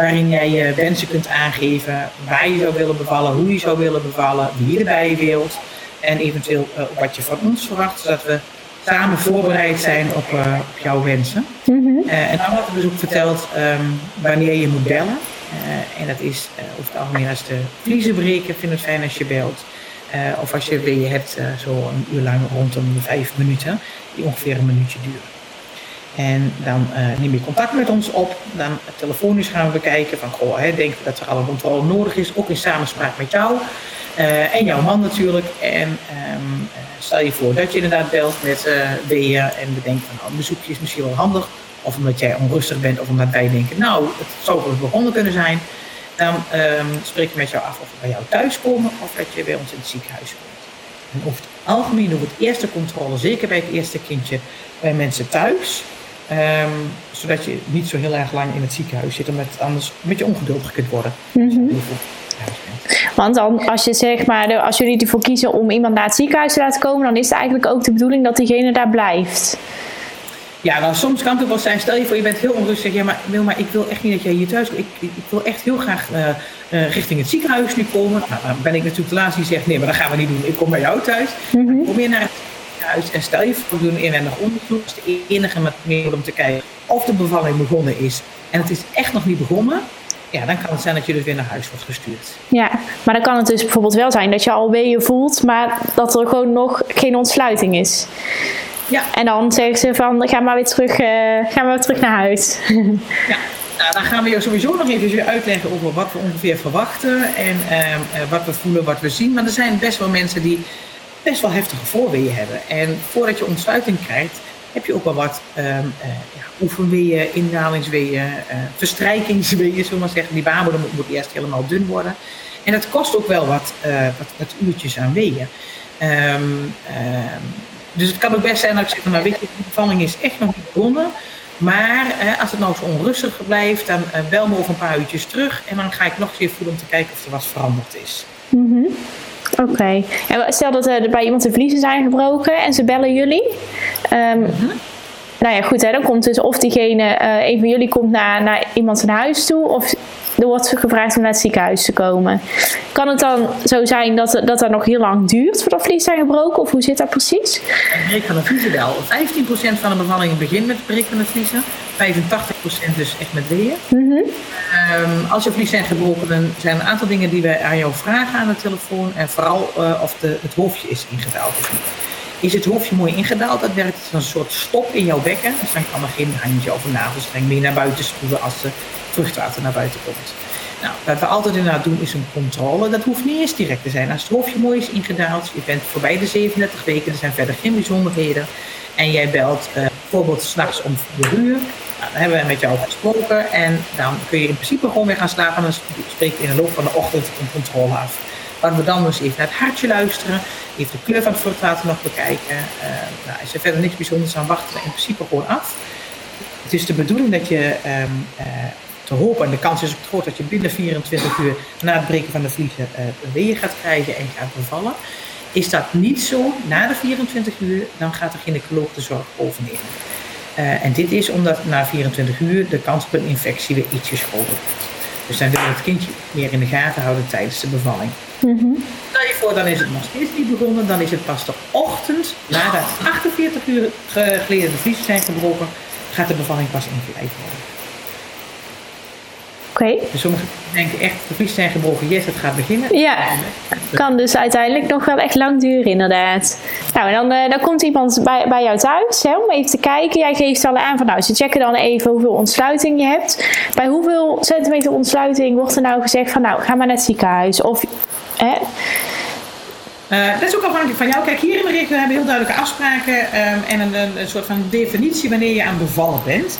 waarin jij je wensen kunt aangeven, waar je zou willen bevallen, hoe je zou willen bevallen, wie je erbij wilt en eventueel uh, wat je van ons verwacht, zodat we samen voorbereid zijn op, uh, op jouw wensen. Mm -hmm. uh, en dan wordt er dus ook verteld um, wanneer je moet bellen. en dat is over het algemeen als de vliezen breken, vind het fijn als je belt. of als je weeën hebt, zo een uur lang rondom de vijf minuten, die ongeveer een minuutje duren. En dan uh, neem je contact met ons op. Dan telefonisch gaan we bekijken van, goh, hè, denken we dat er alle controle nodig is. Ook in samenspraak met jou. Uh, en jouw man natuurlijk. En um, stel je voor dat je inderdaad belt met uh, en bedenkt van, nou, een bezoekje is misschien wel handig. Of omdat jij onrustig bent of omdat wij denken, nou, het zou wel begonnen kunnen zijn. Dan um, spreken we met jou af of we bij jou thuis komen of dat je bij ons in het ziekenhuis komt. En over het algemeen doen we het eerste controle, zeker bij het eerste kindje, bij mensen thuis. Um, zodat je niet zo heel erg lang in het ziekenhuis zit, omdat anders een beetje ongeduldig kunt worden. Mm -hmm. Want dan, als, je zeg maar, als jullie ervoor kiezen om iemand naar het ziekenhuis te laten komen, dan is het eigenlijk ook de bedoeling dat diegene daar blijft. Ja, nou soms kan het ook wel zijn, stel je voor je bent heel onrustig, ja maar, wil, maar ik wil echt niet dat jij hier thuis komt. Ik, ik, ik, wil echt heel graag uh, uh, richting het ziekenhuis nu komen. Nou, dan ben ik natuurlijk de laatste die zegt, nee maar dat gaan we niet doen, ik kom bij jou thuis. Mm -hmm. Kom je naar het ziekenhuis en stel je voor, we doen inwendig onderzoek. Dat is de enige manier om te kijken of de bevalling begonnen is. En het is echt nog niet begonnen. Ja, dan kan het zijn dat je dus weer naar huis wordt gestuurd. Ja, maar dan kan het dus bijvoorbeeld wel zijn dat je al weeën voelt, maar dat er gewoon nog geen ontsluiting is. Ja. En dan zeggen ze van, ga maar weer terug, uh, ga maar weer terug naar huis. Ja. Nou, dan gaan we je sowieso nog even weer uitleggen over wat we ongeveer verwachten en uh, wat we voelen, wat we zien. Maar er zijn best wel mensen die best wel heftige voorweeën hebben. En voordat je ontsluiting krijgt, heb je ook wel wat um, uh, ja, oefenweeën, indalingsweeën, uh, verstrijkingsweeën, zullen we maar zeggen. Die baarmoeder moet, moet, eerst helemaal dun worden. En dat kost ook wel wat, uh, wat, wat uurtjes aan weeën. Um, dus het kan ook best zijn dat ik zeg, maar weet je, de bevalling is echt nog niet begonnen. Maar als het nou zo onrustig blijft, dan bel me over een paar uurtjes terug. En dan ga ik nog eens even voelen om te kijken of er wat veranderd is. -hmm. Oké. En stel dat er bij iemand de vliezen zijn gebroken en ze bellen jullie. Um. Nou ja, goed, hè, dan komt dus of diegene, uh, een van jullie komt naar, naar iemand zijn huis toe, of er wordt gevraagd om naar het ziekenhuis te komen. Kan het dan zo zijn dat, dat dat nog heel lang duurt voordat vliezen zijn gebroken, of hoe zit dat precies? Het breek van de vliezen wel. 15% van de bevallingen begint met het breek van de vliezen, 85% dus echt met weeën. Mm -hmm. um, als je vlies zijn gebroken, dan zijn er een aantal dingen die wij aan jou vragen aan de telefoon, en vooral uh, of de, het hoofdje is ingedaald of niet. Is het hoofdje mooi ingedaald, dat werkt als een soort stop in jouw bekken. Dus dan kan er geen handje of een navelstreng meer naar buiten spuwen als de vruchtwater naar buiten komt. Nou, wat we altijd inderdaad doen is een controle. Dat hoeft niet eens direct te zijn. Als het hoofdje mooi is ingedaald, je bent voorbij de 37 weken, er zijn verder geen bijzonderheden. En jij belt uh, bijvoorbeeld s'nachts om 4 uur. Nou, dan hebben we met jou gesproken en dan kun je in principe gewoon weer gaan slapen. En dan spreek je in de loop van de ochtend een controle af. Waar we dan dus even naar het hartje luisteren, even de kleur van het vruchtwater nog bekijken. Uh, nou, is er verder niks bijzonders aan, wachten we in principe gewoon af. Het is de bedoeling dat je um, uh, te hopen, en de kans is ook groot dat je binnen 24 uur na het breken van de vliezen uh, weeën gaat krijgen en gaat bevallen. Is dat niet zo, na de 24 uur, dan gaat de gynaecoloog de zorg overnemen. En dit is omdat na 24 uur de kans op een infectie weer ietsjes groter wordt. Dus dan willen we het kindje meer in de gaten houden tijdens de bevalling. Mm -hmm. Stel je voor, dan is het nog steeds niet begonnen. Dan is het pas de ochtend, nadat 48 uur geleden de vliezen zijn gebroken, gaat de bevalling pas ingeleid worden. Oké. Dus sommigen denken echt, de vlies zijn gebroken, yes, het gaat beginnen. Ja, kan dus uiteindelijk nog wel echt lang duren inderdaad. Nou, en dan, uh, dan komt iemand bij, bij jou thuis hè, om even te kijken. Jij geeft al aan van nou, ze checken dan even hoeveel ontsluiting je hebt. Bij hoeveel centimeter ontsluiting wordt er nou gezegd van nou, ga maar naar het ziekenhuis? Of, Uh, dat is ook afhankelijk van jou. Kijk, hier in de regio hebben we heel duidelijke afspraken um, en een, een, soort van definitie wanneer je aan bevallen bent.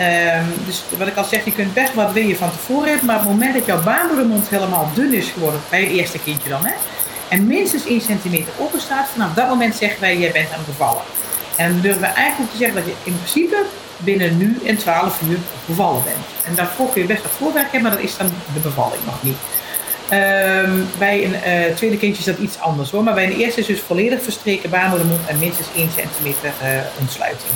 Um, dus wat ik al zeg, je kunt best wat wil je van tevoren hebben, maar op het moment dat jouw baarmoedermond helemaal dun is geworden, bij je eerste kindje dan, hè, en minstens 1 centimeter open staat, vanaf dat moment zeggen wij, jij bent aan bevallen. En dan durven we eigenlijk te zeggen dat je in principe binnen nu en 12 uur bevallen bent. En daarvoor kun je best wat voorwerk hebben, maar dat is dan de bevalling nog niet. Um, bij een uh, tweede kindje is dat iets anders hoor. Maar bij een eerste is dus volledig verstreken baarmoedermond en minstens 1 centimeter uh, ontsluiting.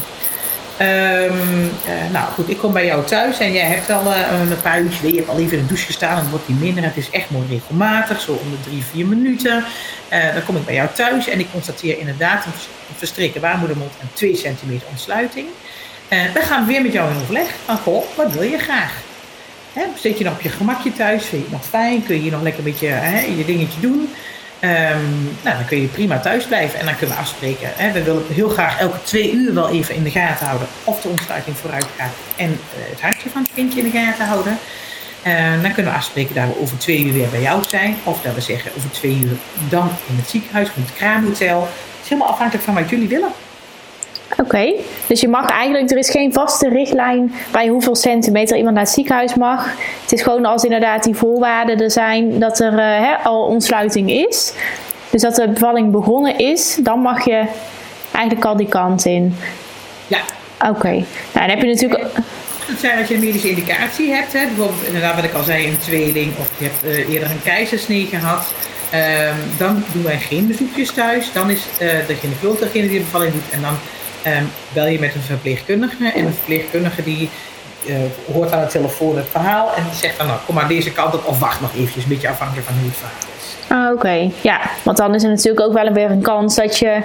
Um, uh, nou goed, ik kom bij jou thuis en jij hebt al een paar uurtjes, je hebt al even in de douche gestaan en dan wordt die minder. Het is echt mooi regelmatig, zo om de drie, vier minuten. dan kom ik bij jou thuis en ik constateer inderdaad een verstreken baarmoedermond en 2 centimeter ontsluiting. dan gaan we weer met jou in overleg van, goh, wat wil je graag? Hè, je nog op je gemakje thuis? Vind je het nog fijn? Kun je nog lekker een beetje hè, je dingetje doen? Um, nou, dan kun je prima thuis blijven en dan kunnen we afspreken. Hè. We willen heel graag elke twee uur wel even in de gaten houden of de ontsluiting vooruit gaat en uh, het hartje van het kindje in de gaten houden. Uh, dan kunnen we afspreken dat we over twee uur weer bij jou zijn. Of dat we zeggen over twee uur dan in het ziekenhuis of in het kraamhotel. Het is helemaal afhankelijk van wat jullie willen. Oké, okay. dus je mag eigenlijk, er is geen vaste richtlijn bij hoeveel centimeter iemand naar het ziekenhuis mag. Het is gewoon als inderdaad die voorwaarden er zijn dat er uh, al ontsluiting is. Dus dat de bevalling begonnen is, dan mag je eigenlijk al die kant in. Ja. Oké, okay. nou, dan heb je natuurlijk. Het zijn als je een medische indicatie hebt, hè, bijvoorbeeld inderdaad wat ik al zei, een tweeling of je hebt uh, eerder een keizersnee gehad. Um, dan doen wij geen bezoekjes thuis. Dan is uh, de gynaecoloog degene die de bevalling doet en dan um, bel je met een verpleegkundige. En een verpleegkundige die uh, hoort aan de telefoon het verhaal en die zegt dan, nou, kom maar deze kant op of wacht nog eventjes, een beetje afhankelijk van hoe het verhaal is. Ah, oké. Okay. Ja, want dan is er natuurlijk ook wel weer een kans dat je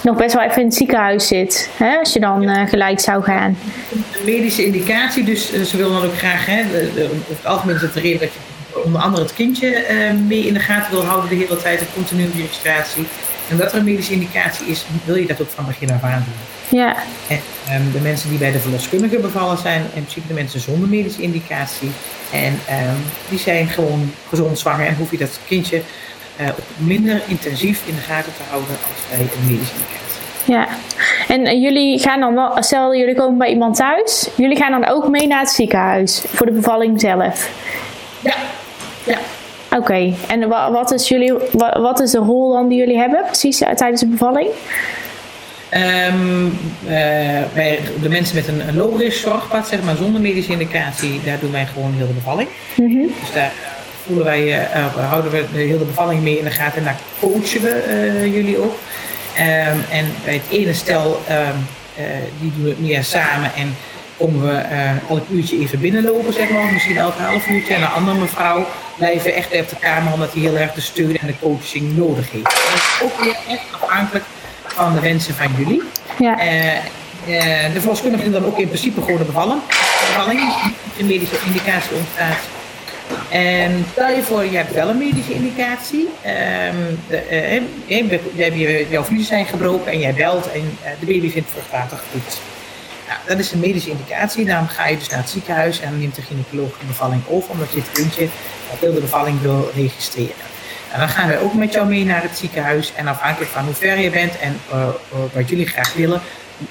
nog best wel even in het ziekenhuis zit, hè, als je dan ja. uh, gelijk zou gaan. Een medische indicatie, dus uh, ze willen dan ook graag, hè, de, de, over het algemeen is het de reden dat je onder andere het kindje mee in de gaten wil houden de hele tijd, een continue registratie. En dat er een medische indicatie is, wil je dat ook van begin af aan doen. Ja. En um, de mensen die bij de verloskundige bevallen zijn, in principe de mensen zonder medische indicatie. En um, die zijn gewoon gezond zwanger en hoef je dat kindje uh, minder intensief in de gaten te houden als bij een medische indicatie. Ja, en uh, jullie gaan dan wel, stel jullie komen bij iemand thuis, jullie gaan dan ook mee naar het ziekenhuis voor de bevalling zelf? Ja, ja. Oké, okay. en wat is, jullie, wat is de rol dan die jullie hebben precies tijdens de bevalling? Um, uh, bij de mensen met een, een logisch zorgpad, zeg maar zonder medische indicatie, daar doen wij gewoon heel de bevalling. Mm -hmm. Dus daar voelen wij, uh, houden we de hele bevalling mee in de gaten en daar coachen we uh, jullie ook. Um, en bij het ene stel, um, die doen we meer samen en komen we elk uurtje even binnenlopen, zeg maar, misschien elk half uurtje. En een andere mevrouw blijven echt op de kamer omdat hij heel erg de steun en de coaching nodig heeft. En dat is ook weer echt afhankelijk van de wensen van jullie. Ja. Uh, uh, de verloskundige dan ook in principe gewoon de bevallen. De bevalling, een medische indicatie ontstaat. En stel je voor, je hebt wel een medische indicatie. Um, de, uh, jouw vliezen zijn gebroken en jij belt en de baby vindt vruchtwater goed. Nou, dat is een medische indicatie. Dan ga je dus naar het ziekenhuis en neemt de gynaecoloog de bevalling over, omdat je het kindje op heel de bevalling wil registreren. En dan gaan we ook met jou mee naar het ziekenhuis. En afhankelijk van hoe ver je bent en uh, uh, wat jullie graag willen,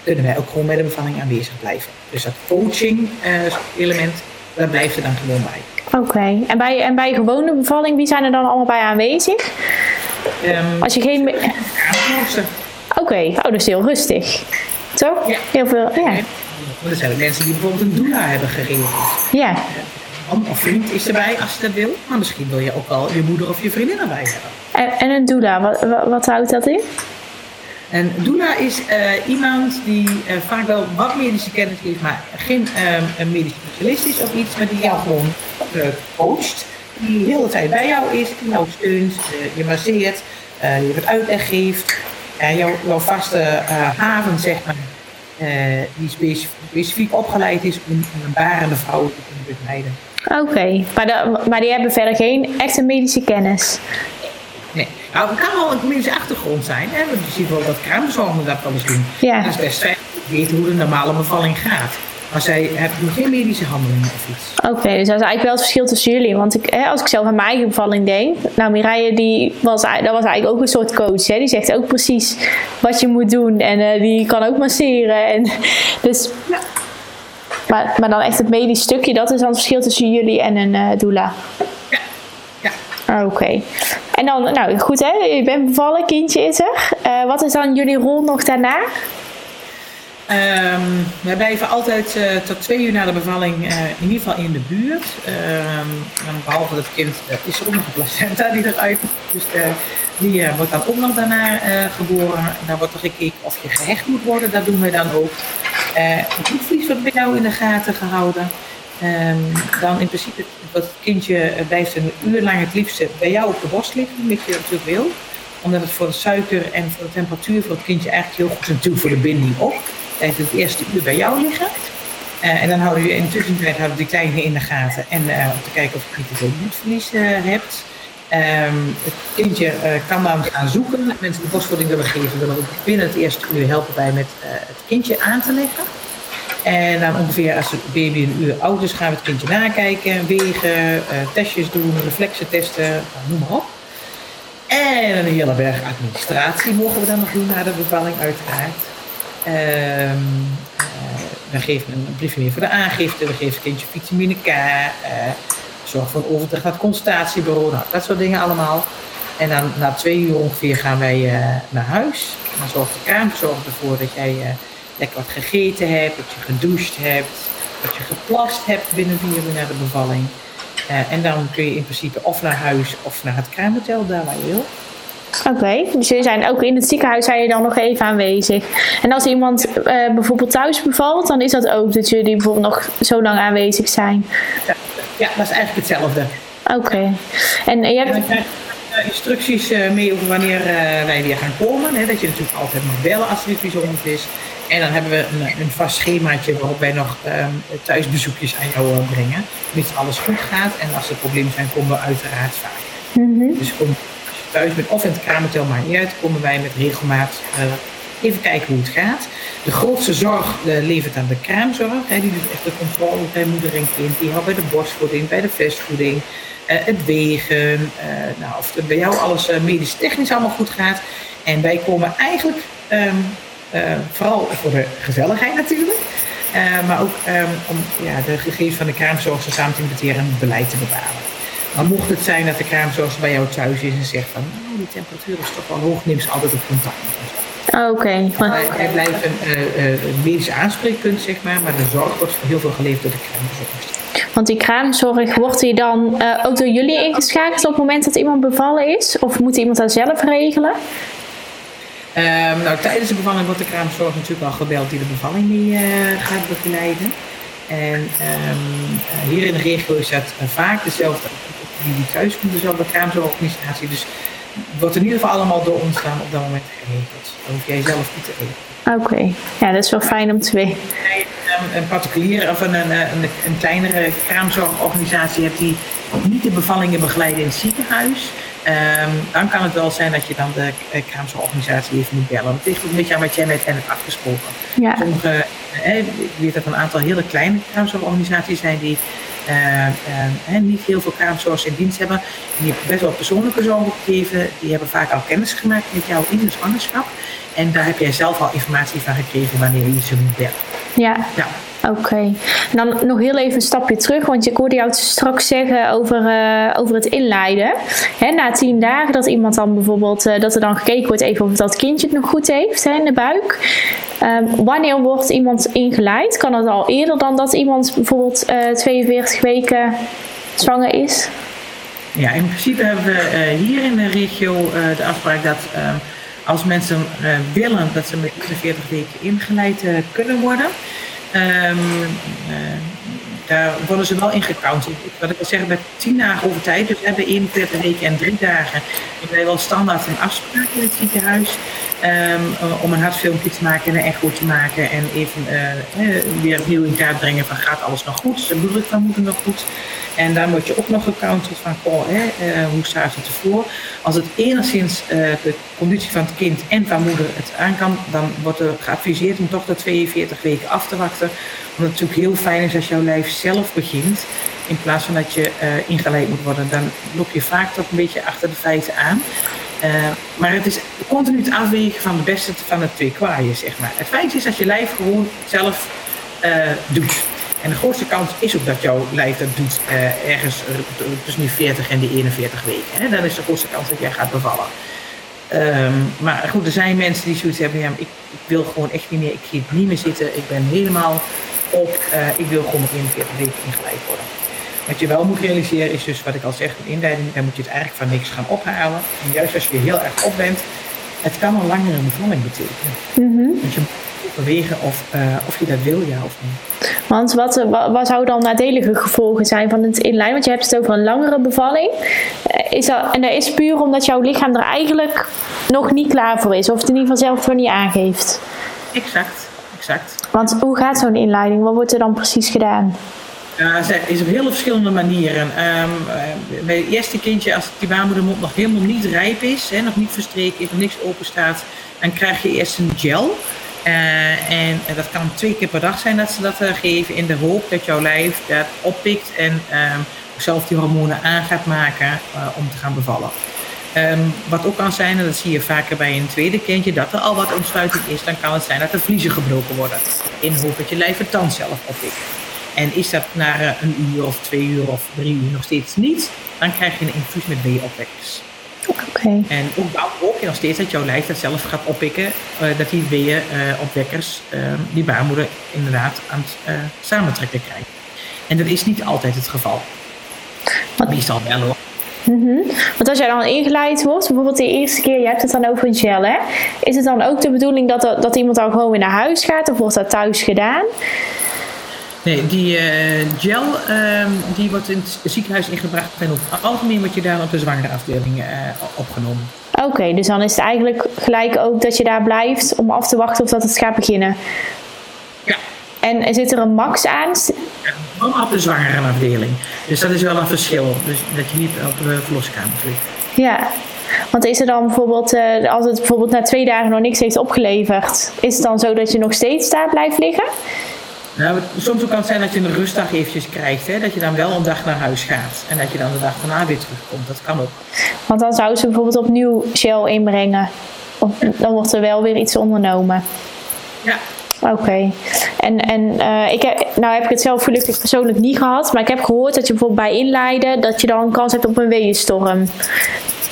kunnen wij ook gewoon bij de bevalling aanwezig blijven. Dus dat coaching uh, element, daar blijft er dan gewoon bij. Oké, okay. en, bij, en bij gewone bevalling, wie zijn er dan allemaal bij aanwezig? Um, Als je geen. Oké, okay. oh, dat is heel rustig. Toch? Ja. Heel veel, ja. Er zijn mensen die bijvoorbeeld een doula hebben geregeld. Ja. Man of vriend is erbij als je dat wil. Maar misschien wil je ook al je moeder of je vriendin erbij hebben. En, en een doula, wat, wat, wat, houdt dat in? Een doula is uh, iemand die uh, vaak wel wat medische kennis heeft, maar geen uh, een medisch specialist is of iets, maar die jou gewoon coacht. Die de hele tijd bij jou is, die jou steunt, je masseert, je wat uitleg geeft. jouw, jouw vaste haven, zeg maar, die specifiek, specifiek opgeleid is om een barende vrouw te kunnen begeleiden. Oké, maar, maar die hebben verder geen echte medische kennis? Nee. Nou, het kan wel een medische achtergrond zijn. Hè? Want je ziet wel dat kraamzorgen dat wel eens doen. Ja. Dat is best fijn. weten hoe de normale bevalling gaat. Maar zij hebben geen medische handelingen of iets. Oké, dus dat is eigenlijk wel het verschil tussen jullie. Want ik, hè, als ik zelf aan mijn eigen bevalling denk. Nou, Mireille, die was, dat was eigenlijk ook een soort coach. Hè? Die zegt ook precies wat je moet doen. En uh, die kan ook masseren. En, dus, ja. Maar, maar dan echt het medisch stukje, dat is dan het verschil tussen jullie en een uh, doula. Ja. ja. Ah, oké. En dan, nou goed hè, je bent bevallen, kindje is er. Uh, wat is dan jullie rol nog daarna? Um, wij blijven altijd uh, tot twee uur na de bevalling uh, in ieder geval in de buurt. Um, behalve dat kind uh, is er ook nog een placenta die eruit Dus die wordt dan ook nog daarna geboren. Daar wordt er gekeken of je gehecht moet worden. Dat doen wij dan ook. het bloedvlies wordt bij jou in de gaten gehouden. Um, dan in principe, dat kindje blijft een uur lang het liefste bij jou op de borst liggen, wat je natuurlijk wil. Omdat het voor de suiker en voor de temperatuur voor het kindje eigenlijk heel goed is. Natuurlijk voor de binding ook tijdens het eerste uur bij jou liggen. Uh, en dan houden we in de tussentijd houden die kleine in de gaten. En uh, om te kijken of je veel bloedverlies uh, hebt. Um, het kindje kan dan gaan zoeken. Mensen die borstvoeding willen geven, willen we binnen het eerste uur helpen bij met het kindje aan te leggen. En dan ongeveer als het baby een uur oud is, gaan we het kindje nakijken, wegen, testjes doen, reflexen testen, noem maar op. En een hele berg administratie mogen we dan nog doen na de bevalling uiteraard. Um, we geven een briefje meer voor de aangifte. We geven het kindje vitamine K. Uh, zorg voor een overdracht naar het consultatiebureau. Nou, dat soort dingen allemaal. En dan na twee uur ongeveer gaan wij uh, naar huis. Dan zorgt de kraamzorg ervoor dat jij lekker wat gegeten hebt, dat je gedoucht hebt, dat je geplast hebt binnen vier uur na de bevalling. en dan kun je in principe of naar huis of naar het kraamhotel, daar waar je wil. Oké, dus jullie zijn ook in het ziekenhuis zijn je dan nog even aanwezig. En als iemand uh, bijvoorbeeld thuis bevalt, dan is dat ook dat jullie bijvoorbeeld nog zo lang aanwezig zijn. Ja, ja dat is eigenlijk hetzelfde. Oké. En je hebt. instructies uh, mee over wanneer wij weer gaan komen. Hè, dat je natuurlijk altijd mag bellen als er iets bijzonders is. En dan hebben we een, een vast schemaatje waarop wij nog um, thuisbezoekjes aan jou brengen. Mits alles goed gaat. En als er problemen zijn, komen we uiteraard vaak. Mm -hmm. Dus kom thuis bent of in het kraamhotel, maar niet uit, komen wij met regelmaat uh, even kijken hoe het gaat. De grootste zorg uh, levert aan de kraamzorg. Hè, die doet echt de controle bij moeder en kind. Die houdt bij de borstvoeding, bij de vestvoeding, uh, het wegen. nou, of bij jou alles medisch technisch allemaal goed gaat. En wij komen eigenlijk um, vooral voor de gezelligheid natuurlijk. maar ook um, om ja, de gegevens van de kraamzorg samen te implementeren en beleid te bepalen. Maar mocht het zijn dat de kraamzorg bij jou thuis is en zegt van nou, die temperatuur is toch wel hoog, neem ze altijd op contact Oké. Okay. Hij, blijft een, uh, medisch aanspreekpunt, zeg maar, maar de zorg wordt heel veel geleverd door de kraamzorg. Want die kraamzorg, wordt die dan uh, ook door jullie ingeschakeld op het moment dat iemand bevallen is? Of moet iemand dat zelf regelen? Um, nou, tijdens de bevalling wordt de kraamzorg natuurlijk al gebeld die de bevalling die, gaat begeleiden. En um, hier in de regio is dat vaak dezelfde die die thuis komt, dezelfde kraamzorgorganisatie. Dus wordt in ieder geval allemaal door ons dan op dat moment geregeld. Dan hoef jij zelf niet te regelen. Oké, ja, dat is wel fijn om te weten. Een, een particulier of een, een, een, een kleinere kraamzorgorganisatie hebt die niet de bevallingen begeleiden in het ziekenhuis, um, dan kan het wel zijn dat je dan de eh, kraamzorgorganisatie even moet bellen. Het ligt een beetje aan wat jij net hebt afgesproken. Ja. Sommige, eh, ik weet dat er een aantal hele kleine kraamzorgorganisaties zijn die uh, uh, niet heel veel kraamzorgers in dienst hebben. Die best wel persoonlijke zorg gegeven. Die hebben vaak al kennis gemaakt met jou in de zwangerschap. En daar heb jij zelf al informatie van gekregen wanneer je ze moet bellen. Ja. ja. Oké. Dan nog heel even een stapje terug, want ik hoorde jou straks zeggen over, uh, over het inleiden. Hè, na tien dagen dat iemand dan bijvoorbeeld, uh, dat er dan gekeken wordt even of dat kindje het nog goed heeft hè, in de buik. Um, wanneer wordt iemand ingeleid? Kan het al eerder dan dat iemand bijvoorbeeld uh, eh, 42 weken zwanger is? Ja, in principe hebben we hier in de regio de afspraak dat ehm, als mensen willen dat ze met 40 weken ingeleid kunnen worden. Um, daar worden ze wel in gecount. Wat ik wil zeggen, bij 10 dagen over tijd, dus we hebben 41 weken en 3 dagen, hebben wij wel standaard een afspraak in het ziekenhuis. Ehm, om een hartfilmpje te maken en een echo te maken. En even uh, weer opnieuw in kaart brengen van gaat alles nog goed? De bloeddruk moeder nog goed? En dan word je ook nog gecounterd van hè, hoe staat het ervoor? Als het enigszins de conditie van het kind en van moeder het aan kan, dan wordt er geadviseerd om toch de 42 weken af te wachten. Omdat het natuurlijk heel fijn is als jouw lijf zelf begint. In plaats van dat je ingeleid moet worden. Dan loop je vaak toch een beetje achter de feiten aan. Uh, maar het is continu het afwegen van de beste van de twee kwaaien, zeg maar. Het feit is dat je lijf gewoon zelf uh, doet. En de grootste kans is ook dat jouw lijf dat doet uh, ergens tussen die 40 en die 41 weken. Hè? Dan is de grootste kans dat jij gaat bevallen. Um, maar goed, er zijn mensen die zoiets hebben, ik, wil gewoon echt niet meer, ik ga niet meer zitten, ik ben helemaal op, ik wil gewoon op 41 weken ingeleid worden. Wat je wel moet realiseren is dus, wat ik al zeg in de inleiding, dan moet je het eigenlijk van niks gaan ophalen. En juist als je heel erg op bent, het kan een langere bevalling betekenen. Mm Dus je moet bewegen of, uh, of je dat wil, ja of niet. Want wat, wat, wat zou dan nadelige gevolgen zijn van het inleiden? Want je hebt het over een langere bevalling. Eh, is dat, en dat is puur omdat jouw lichaam er eigenlijk nog niet klaar voor is. Of het in ieder geval zelf voor niet aangeeft. Exact, exact. Want hoe gaat zo'n inleiding? Wat wordt er dan precies gedaan? Ja, het is op hele verschillende manieren. Um, bij het eerste kindje, als die baarmoedermond nog helemaal niet rijp is, hè, nog niet verstreken is, nog niks open staat, dan krijg je eerst een gel. Uh, en dat kan twee keer per dag zijn dat ze dat uh, geven in de hoop dat jouw lijf dat oppikt en um, zelf die hormonen aan gaat maken om te gaan bevallen. Um, wat ook kan zijn, en dat zie je vaker bij een tweede kindje, dat er al wat ontsluiting is, dan kan het zijn dat er vliezen gebroken worden. In hoop dat je lijf het dan zelf oppikt. En is dat na uh, een uur of twee uur of drie uur nog steeds niet, dan krijg je een infuus met weeënopwekkers. Okay. En ook dan hoop je nog steeds dat jouw lijf dat zelf gaat oppikken, uh, dat die weeënopwekkers uh, die baarmoeder inderdaad aan het samentrekken krijgt. En dat is niet altijd het geval. Wat? Meestal wel hoor. Mm -hmm. Want als jij dan ingeleid wordt, bijvoorbeeld de eerste keer, je hebt het dan over een gel, hè? Is het dan ook de bedoeling dat, dat iemand dan gewoon weer naar huis gaat of wordt dat thuis gedaan? Nee, die uh, gel uh, die wordt in het ziekenhuis ingebracht en op het algemeen wordt je daar op de zwangere afdeling uh, opgenomen. Oké, okay, dus dan is het eigenlijk gelijk ook dat je daar blijft om af te wachten of dat het gaat beginnen. Ja. En zit er een max aan? Ja, op de zwangere afdeling. Dus dat is wel een verschil. Dus dat je niet op de verloskamer ligt. Ja, want is er dan bijvoorbeeld, uh, als het bijvoorbeeld na twee dagen nog niks heeft opgeleverd, is het dan zo dat je nog steeds daar blijft liggen? Nou, soms kan het zijn dat je een rustdag eventjes krijgt. Hè? Dat je dan wel een dag naar huis gaat. En dat je dan de dag daarna weer terugkomt. Dat kan ook. Want dan zouden ze bijvoorbeeld opnieuw gel inbrengen. Of, dan wordt er wel weer iets ondernomen. Ja. Oké. Okay. En, en uh, ik heb, nou heb ik het zelf gelukkig persoonlijk niet gehad. Maar ik heb gehoord dat je bijvoorbeeld bij inleiden... dat je dan kans hebt op een weeënstorm.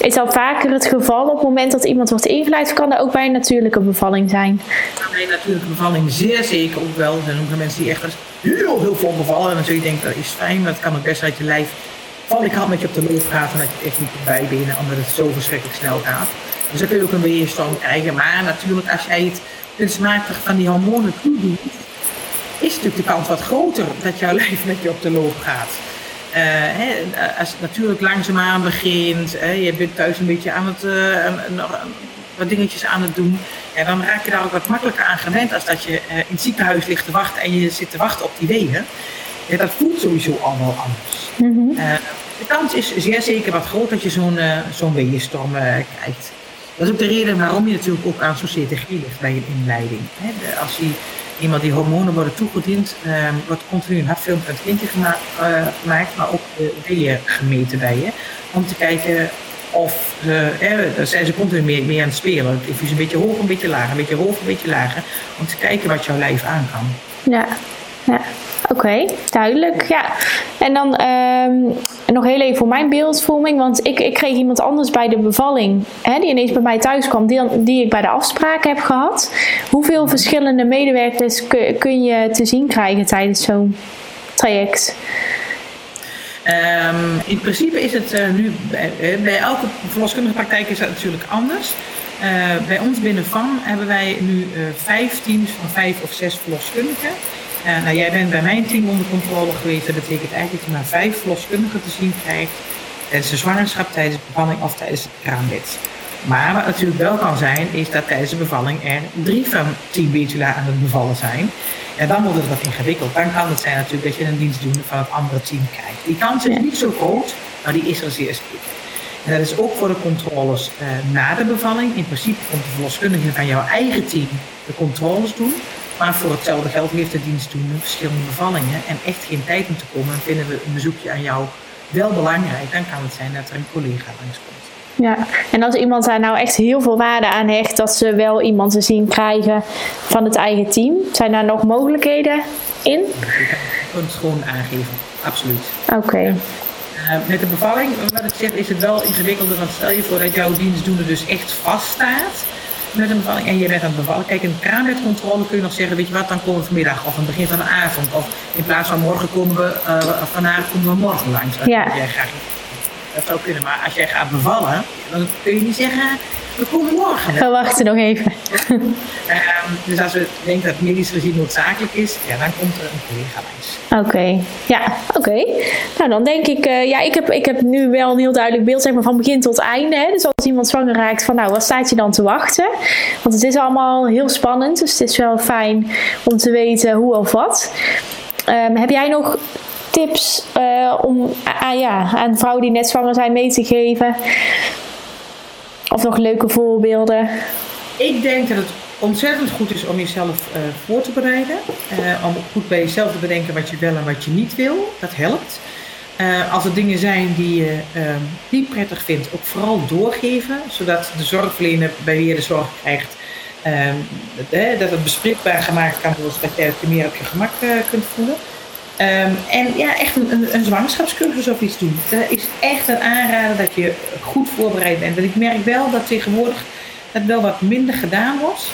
Is dat vaker het geval op het moment dat iemand wordt ingeleid? Kan dat ook bij een natuurlijke bevalling zijn? Bij een natuurlijke bevalling zeer zeker ook wel. Er zijn ook mensen die echt heel, heel vol bevallen. En dan zul je denken, dat is fijn. Maar het kan ook best dat je lijf val ik had met je op de loop en dat je echt niet bij benen, omdat het zo verschrikkelijk snel gaat. Dus dan kun je ook een weerstand krijgen. Maar natuurlijk, als jij het kunstmatig van die hormonen toedoet, is natuurlijk de kans wat groter dat jouw lijf met je op de loop gaat. Uh, hè, als het natuurlijk langzaamaan begint, hè, je bent thuis een beetje aan het, uh, wat dingetjes aan het doen, ja, dan raak je daar ook wat makkelijker aan gewend als dat je uh, in het ziekenhuis ligt te wachten en je zit te wachten op die wegen. Ja, dat voelt sowieso allemaal anders. Mm -hmm. de kans is zeer zeker wat groot dat je zo'n zo'n weeënstorm krijgt. Dat is ook de reden waarom je natuurlijk ook aan zo'n CTG ligt bij een inleiding. Hè. Als die iemand die hormonen worden toegediend, uh, wordt continu een hartfilmpje van het kindje gemaakt, uh, gemaakt, maar ook de gemeten bij je. Om te kijken of ze, eh, daar zijn ze continu mee, mee aan het spelen. Het is een beetje hoog, een beetje lager, een beetje hoog, een beetje lager. Om te kijken wat jouw lijf aan kan. Ja, ja. Oké, duidelijk. Ja. En dan um, nog heel even voor mijn beeldvorming. Want ik, ik kreeg iemand anders bij de bevalling. Hè, die ineens bij mij thuis kwam. Die, die ik bij de afspraak heb gehad. Hoeveel verschillende medewerkers kun, je te zien krijgen tijdens zo'n traject? Um, in principe is het uh, nu, bij, bij, elke verloskundige praktijk is dat natuurlijk anders. Uh, bij ons binnen FAM hebben wij nu vijf teams van vijf of zes verloskundigen. Uh, nou, jij bent bij mijn team onder controle geweest. Dat betekent eigenlijk dat je maar vijf verloskundigen te zien krijgt tijdens de zwangerschap, tijdens de bevalling of tijdens het. Maar wat natuurlijk wel kan zijn, is dat tijdens de bevalling er drie van tien Betula aan het bevallen zijn. En dan wordt het wat ingewikkeld. Dan kan het zijn natuurlijk dat je een dienstdoende van het andere team krijgt. Die kans is niet zo groot, maar die is er zeer zeker. En dat is ook voor de controles uh, na de bevalling. In principe komt de verloskundige van jouw eigen team de controles doen. Maar voor hetzelfde geld heeft de dienstdoende verschillende bevallingen en echt geen tijd om te komen. En vinden we een bezoekje aan jou wel belangrijk, dan kan het zijn dat er een collega langskomt. Ja, en als iemand daar nou echt heel veel waarde aan hecht, dat ze wel iemand te zien krijgen van het eigen team, zijn daar nog mogelijkheden in? Je kan het gewoon aangeven, absoluut. Oké. Uh, met de bevalling, wat ik zeg, is het wel ingewikkelder. Want stel je voor dat jouw dienstdoende dus echt vaststaat met een bevalling en je bent aan het bevallen. Kijk, een kraambedcontrole kun je nog zeggen, weet je wat, dan komen we vanmiddag of aan het begin van de avond. Of in plaats van morgen komen we, uh, vanavond komen we morgen langs. Ja. Jij graag dat zou kunnen, maar als jij gaat bevallen, dan kun je niet zeggen, we komen morgen. We wachten nog even. um, dus als we denken dat medisch gezien noodzakelijk is, ja, dan komt er een collega langs. Oké, ja, oké. Nou, dan denk ik, uh, ja, ik heb, ik heb nu wel een heel duidelijk beeld, zeg maar, van begin tot einde. Hè? Dus als iemand zwanger raakt, van nou, wat staat je dan te wachten? Want het is allemaal heel spannend, dus het is wel fijn om te weten hoe of wat. Um, heb jij nog tips uh, om uh, ja, aan vrouwen die net zwanger zijn mee te geven? Of nog leuke voorbeelden? Ik denk dat het ontzettend goed is om jezelf uh, voor te bereiden. om goed bij jezelf te bedenken wat je wel en wat je niet wil. Dat helpt. als er dingen zijn die je niet prettig vindt, ook vooral doorgeven. Zodat de zorgverlener bij wie je de zorg krijgt, dat het bespreekbaar gemaakt kan worden. Zodat jij meer op je gemak kunt voelen. Um, en ja, echt een, een, een zwangerschapscursus of iets doen. Dat is echt een aanrader dat je goed voorbereid bent. Want ik merk wel dat tegenwoordig het wel wat minder gedaan wordt.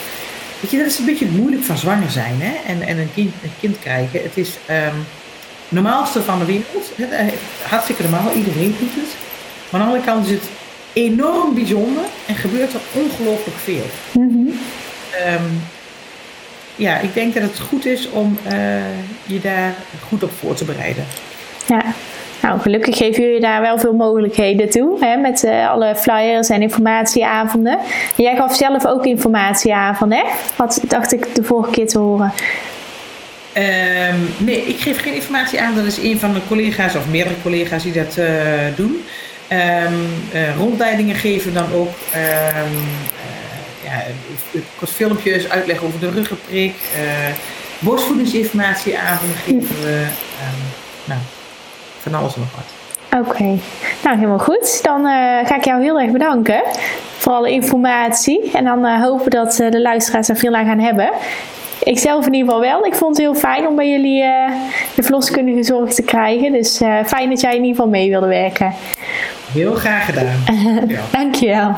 Weet je, dat is een beetje het moeilijk van zwanger zijn hè? En, en een, kind, een kind krijgen. Het is um, het normaalste van de wereld. Hartstikke normaal, iedereen doet het. Maar aan de andere kant is het enorm bijzonder en gebeurt er ongelooflijk veel. Mm -hmm. um, ja, ik denk dat het goed is om uh, je daar goed op voor te bereiden. Ja, nou gelukkig geven jullie daar wel veel mogelijkheden toe. Hè, met uh, alle flyers en informatieavonden. En jij gaf zelf ook informatieavonden, hè? Wat dacht ik de vorige keer te horen. Um, nee, ik geef geen informatie aan. Dat is een van de collega's of meerdere collega's die dat uh, doen. Um, rondleidingen geven dan ook ja, kort filmpjes, uitleg over de ruggenprik, uh, borstvoedingsinformatieavonden geven we. Um, nou, van alles en nog wat. Oké, okay. nou helemaal goed. Dan uh, ga ik jou heel erg bedanken voor alle informatie. En dan uh, hopen dat uh, de luisteraars er veel aan gaan hebben. Ik zelf in ieder geval wel. Ik vond het heel fijn om bij jullie de verloskundige zorg te krijgen. Dus fijn dat jij in ieder geval mee wilde werken. Heel graag gedaan. Dankjewel.